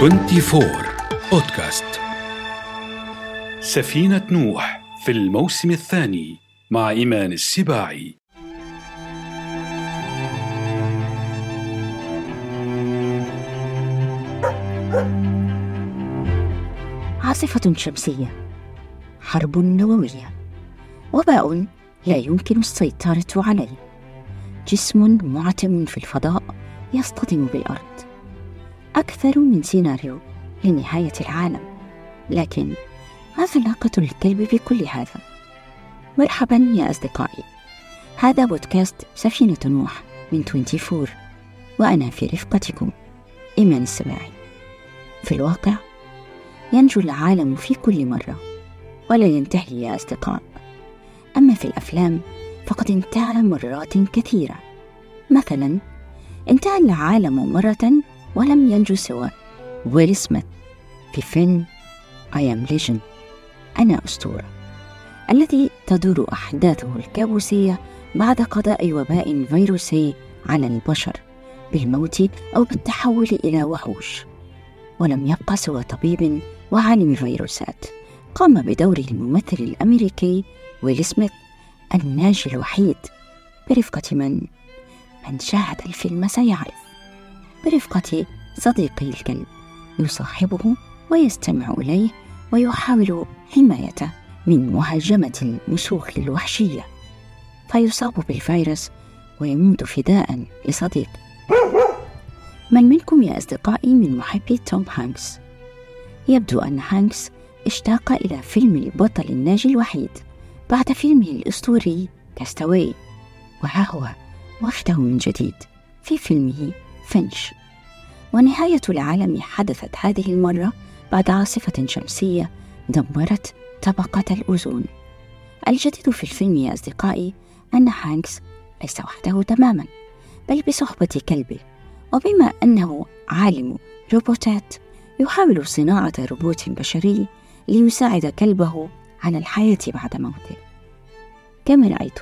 24 بودكاست سفينة نوح في الموسم الثاني مع إيمان السباعي. عاصفة شمسية حرب نووية وباء لا يمكن السيطرة عليه. جسم معتم في الفضاء يصطدم بالأرض. أكثر من سيناريو لنهاية العالم لكن ما علاقة الكلب بكل هذا؟ مرحبا يا أصدقائي. هذا بودكاست سفينة نوح من 24 وأنا في رفقتكم إيمان السباعي. في الواقع ينجو العالم في كل مرة ولا ينتهي يا أصدقاء. أما في الأفلام فقد انتهى مرات كثيرة. مثلا انتهى العالم مرة ولم ينجو سوى. ويل سميث في فيلم I am Legend. أنا أسطورة. الذي تدور أحداثه الكابوسية بعد قضاء وباء فيروسي على البشر بالموت أو بالتحول إلى وحوش. ولم يبقى سوى طبيب وعالم فيروسات. قام بدور الممثل الأمريكي ويل سميث الناجي الوحيد. برفقة من؟ من شاهد الفيلم سيعرف. برفقة صديقي الكلب يصاحبه ويستمع إليه ويحاول حمايته من مهاجمة المسوخ الوحشية فيصاب بالفيروس ويموت فداء لصديق من منكم يا أصدقائي من محبي توم هانكس؟ يبدو أن هانكس اشتاق إلى فيلم البطل الناجي الوحيد بعد فيلمه الأسطوري Cast Away وها هو وحده من جديد في فيلمه فينش. ونهاية العالم حدثت هذه المرة بعد عاصفة شمسية دمرت طبقة الأوزون. الجديد في الفيلم يا أصدقائي أن هانكس ليس وحده تماما بل بصحبة كلبه. وبما أنه عالم روبوتات يحاول صناعة روبوت بشري ليساعد كلبه على الحياة بعد موته. كما رأيت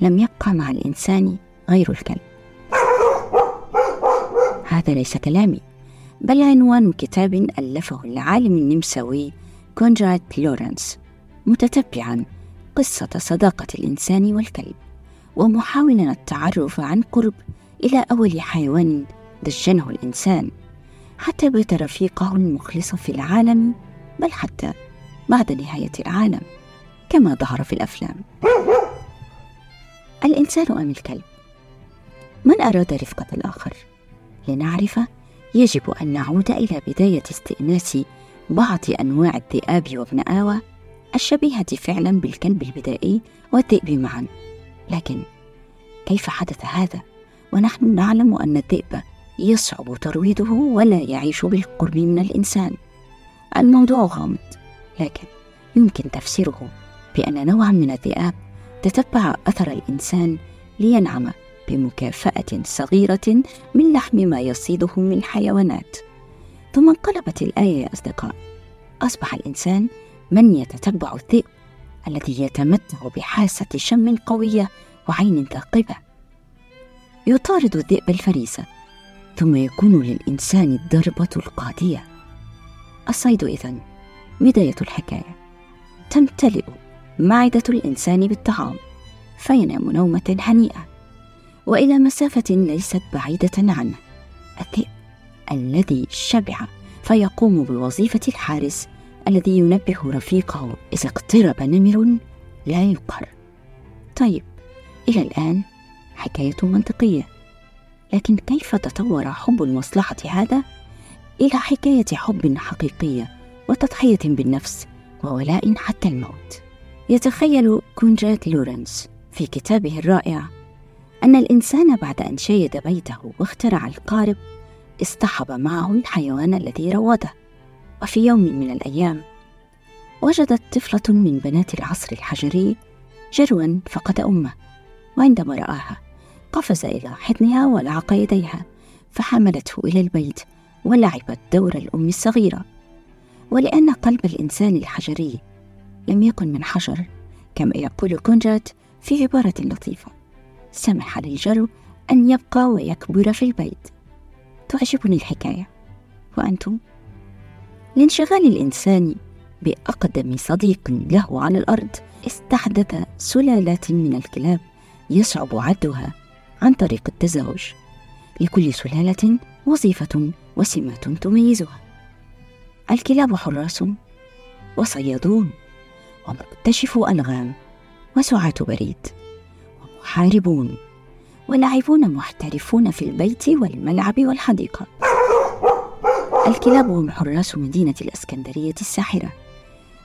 لم يبقى مع الإنسان غير الكلب. هذا ليس كلامي بل عنوان كتاب ألفه العالم النمساوي كونراد لورنس متتبعا قصة صداقة الإنسان والكلب ومحاولا التعرف عن قرب إلى أول حيوان دجنه الإنسان حتى بيت رفيقه المخلص في العالم بل حتى بعد نهاية العالم كما ظهر في الأفلام الإنسان أم الكلب؟ من أراد رفقة الآخر؟ لنعرف يجب أن نعود إلى بداية استئناس بعض أنواع الذئاب وابن آوى الشبيهة فعلا بالكلب البدائي والذئب معا. لكن كيف حدث هذا؟ ونحن نعلم أن الذئب يصعب ترويضه ولا يعيش بالقرب من الإنسان. الموضوع غامض لكن يمكن تفسيره بأن نوعا من الذئاب تتبع أثر الإنسان لينعم بمكافأة صغيرة من لحم ما يصيده من حيوانات. ثم انقلبت الآية يا أصدقاء. أصبح الإنسان من يتتبع الذئب الذي يتمتع بحاسة شم قوية وعين ثاقبة. يطارد الذئب الفريسة ثم يكون للإنسان الضربة القاضية. الصيد إذن بداية الحكاية. تمتلئ معدة الإنسان بالطعام فينام نومة هنيئة. وإلى مسافة ليست بعيدة عنه الذئب الذي شبع فيقوم بوظيفة الحارس الذي ينبه رفيقه إذا اقترب نمر لا يقهر. طيب إلى الآن حكاية منطقية لكن كيف تطور حب المصلحة هذا؟ إلى حكاية حب حقيقية وتضحية بالنفس وولاء حتى الموت. يتخيل كونجات لورنس في كتابه الرائع أن الإنسان بعد أن شيد بيته واخترع القارب اصطحب معه الحيوان الذي روضه وفي يوم من الأيام وجدت طفلة من بنات العصر الحجري جروا فقد أمه. وعندما رآها قفز إلى حضنها ولعق يديها فحملته إلى البيت ولعبت دور الأم الصغيرة. ولأن قلب الإنسان الحجري لم يكن من حجر كما يقول كونجات في عبارة لطيفة. سمح للجرو أن يبقى ويكبر في البيت. تعجبني الحكاية. وأنتم؟ لانشغال الإنسان بأقدم صديق له على الأرض استحدث سلالات من الكلاب يصعب عدها عن طريق التزاوج لكل سلالة وظيفة وسمات تميزها. الكلاب حراس وصيادون ومكتشفو ألغام وسعاة بريد. ومحاربون ولاعبون محترفون في البيت والملعب والحديقة. الكلاب هم حراس مدينة الإسكندرية الساحرة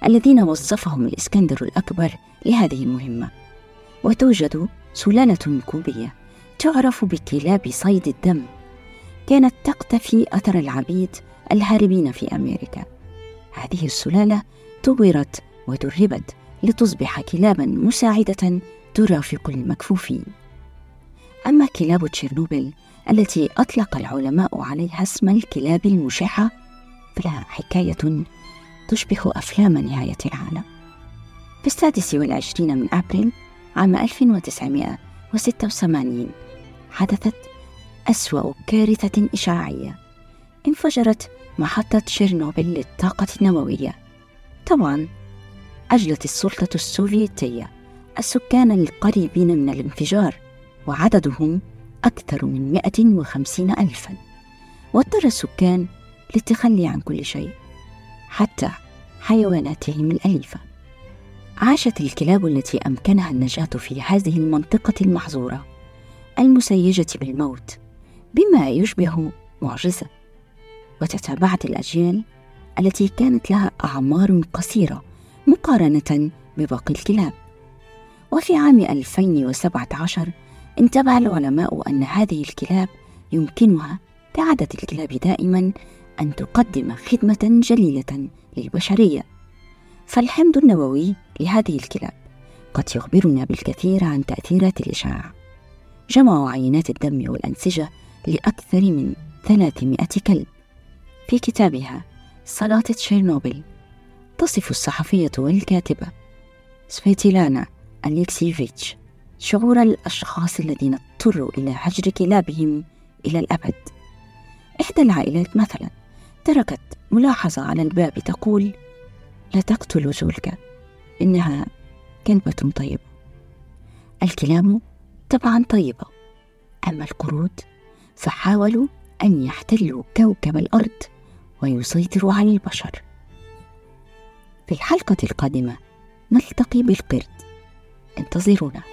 الذين وظفهم الإسكندر الأكبر لهذه المهمة. وتوجد سلالة كوبية تعرف بكلاب صيد الدم. كانت تقتفي أثر العبيد الهاربين في أمريكا. هذه السلالة طورت ودربت لتصبح كلابا مساعدة ترافق المكفوفين أما كلاب تشيرنوبل التي أطلق العلماء عليها اسم الكلاب المشعة فلها حكاية تشبه أفلام نهاية العالم. في السادس والعشرين من أبريل عام 1986 حدثت أسوأ كارثة إشعاعية انفجرت محطة تشيرنوبل للطاقة النووية. طبعا أجلت السلطة السوفيتية. السكان القريبين من الانفجار وعددهم أكثر من 150 ألفا. واضطر السكان للتخلي عن كل شيء حتى حيواناتهم الأليفة. عاشت الكلاب التي أمكنها النجاة في هذه المنطقة المحظورة المسيجة بالموت بما يشبه معجزة. وتتابعت الأجيال التي كانت لها أعمار قصيرة مقارنة بباقي الكلاب. وفي عام 2017 انتبه العلماء أن هذه الكلاب يمكنها كعادة الكلاب دائما أن تقدم خدمة جليلة للبشرية. فالحمض النووي لهذه الكلاب قد يخبرنا بالكثير عن تأثيرات الإشعاع. جمعوا عينات الدم والأنسجة لأكثر من 300 كلب. في كتابها صلاة تشيرنوبل تصف الصحفية والكاتبة سفيتيلانا أليكسيفيتش شعور الأشخاص الذين اضطروا إلى هجر كلابهم إلى الأبد. إحدى العائلات مثلا تركت ملاحظة على الباب تقول لا تقتلوا جولكا إنها كلبة طيبة. الكلام طبعا طيبة أما القرود فحاولوا أن يحتلوا كوكب الأرض ويسيطروا على البشر. في الحلقة القادمة نلتقي بالقرد. انتظرونا.